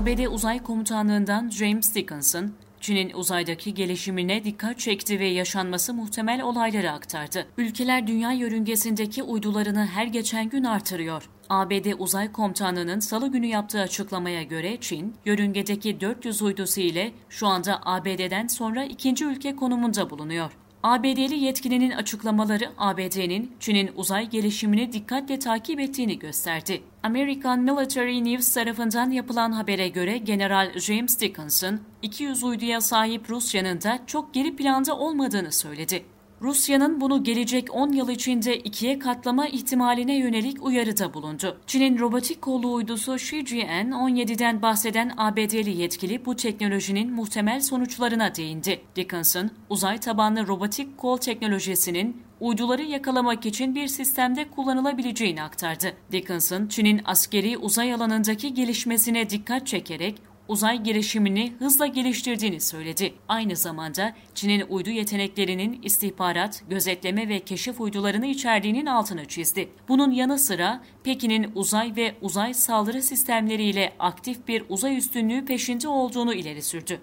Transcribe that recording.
ABD Uzay Komutanlığı'ndan James Dickinson, Çin'in uzaydaki gelişimine dikkat çekti ve yaşanması muhtemel olayları aktardı. Ülkeler dünya yörüngesindeki uydularını her geçen gün artırıyor. ABD Uzay Komutanlığı'nın salı günü yaptığı açıklamaya göre Çin, yörüngedeki 400 uydusu ile şu anda ABD'den sonra ikinci ülke konumunda bulunuyor. ABD'li yetkilinin açıklamaları ABD'nin Çin'in uzay gelişimini dikkatle takip ettiğini gösterdi. American Military News tarafından yapılan habere göre General James Dickinson, 200 uyduya sahip Rusya'nın da çok geri planda olmadığını söyledi. Rusya'nın bunu gelecek 10 yıl içinde ikiye katlama ihtimaline yönelik uyarıda bulundu. Çin'in robotik kollu uydusu Shijian 17'den bahseden ABD'li yetkili bu teknolojinin muhtemel sonuçlarına değindi. Dickinson, uzay tabanlı robotik kol teknolojisinin uyduları yakalamak için bir sistemde kullanılabileceğini aktardı. Dickinson, Çin'in askeri uzay alanındaki gelişmesine dikkat çekerek uzay girişimini hızla geliştirdiğini söyledi. Aynı zamanda Çin'in uydu yeteneklerinin istihbarat, gözetleme ve keşif uydularını içerdiğinin altını çizdi. Bunun yanı sıra Pekin'in uzay ve uzay saldırı sistemleriyle aktif bir uzay üstünlüğü peşinde olduğunu ileri sürdü.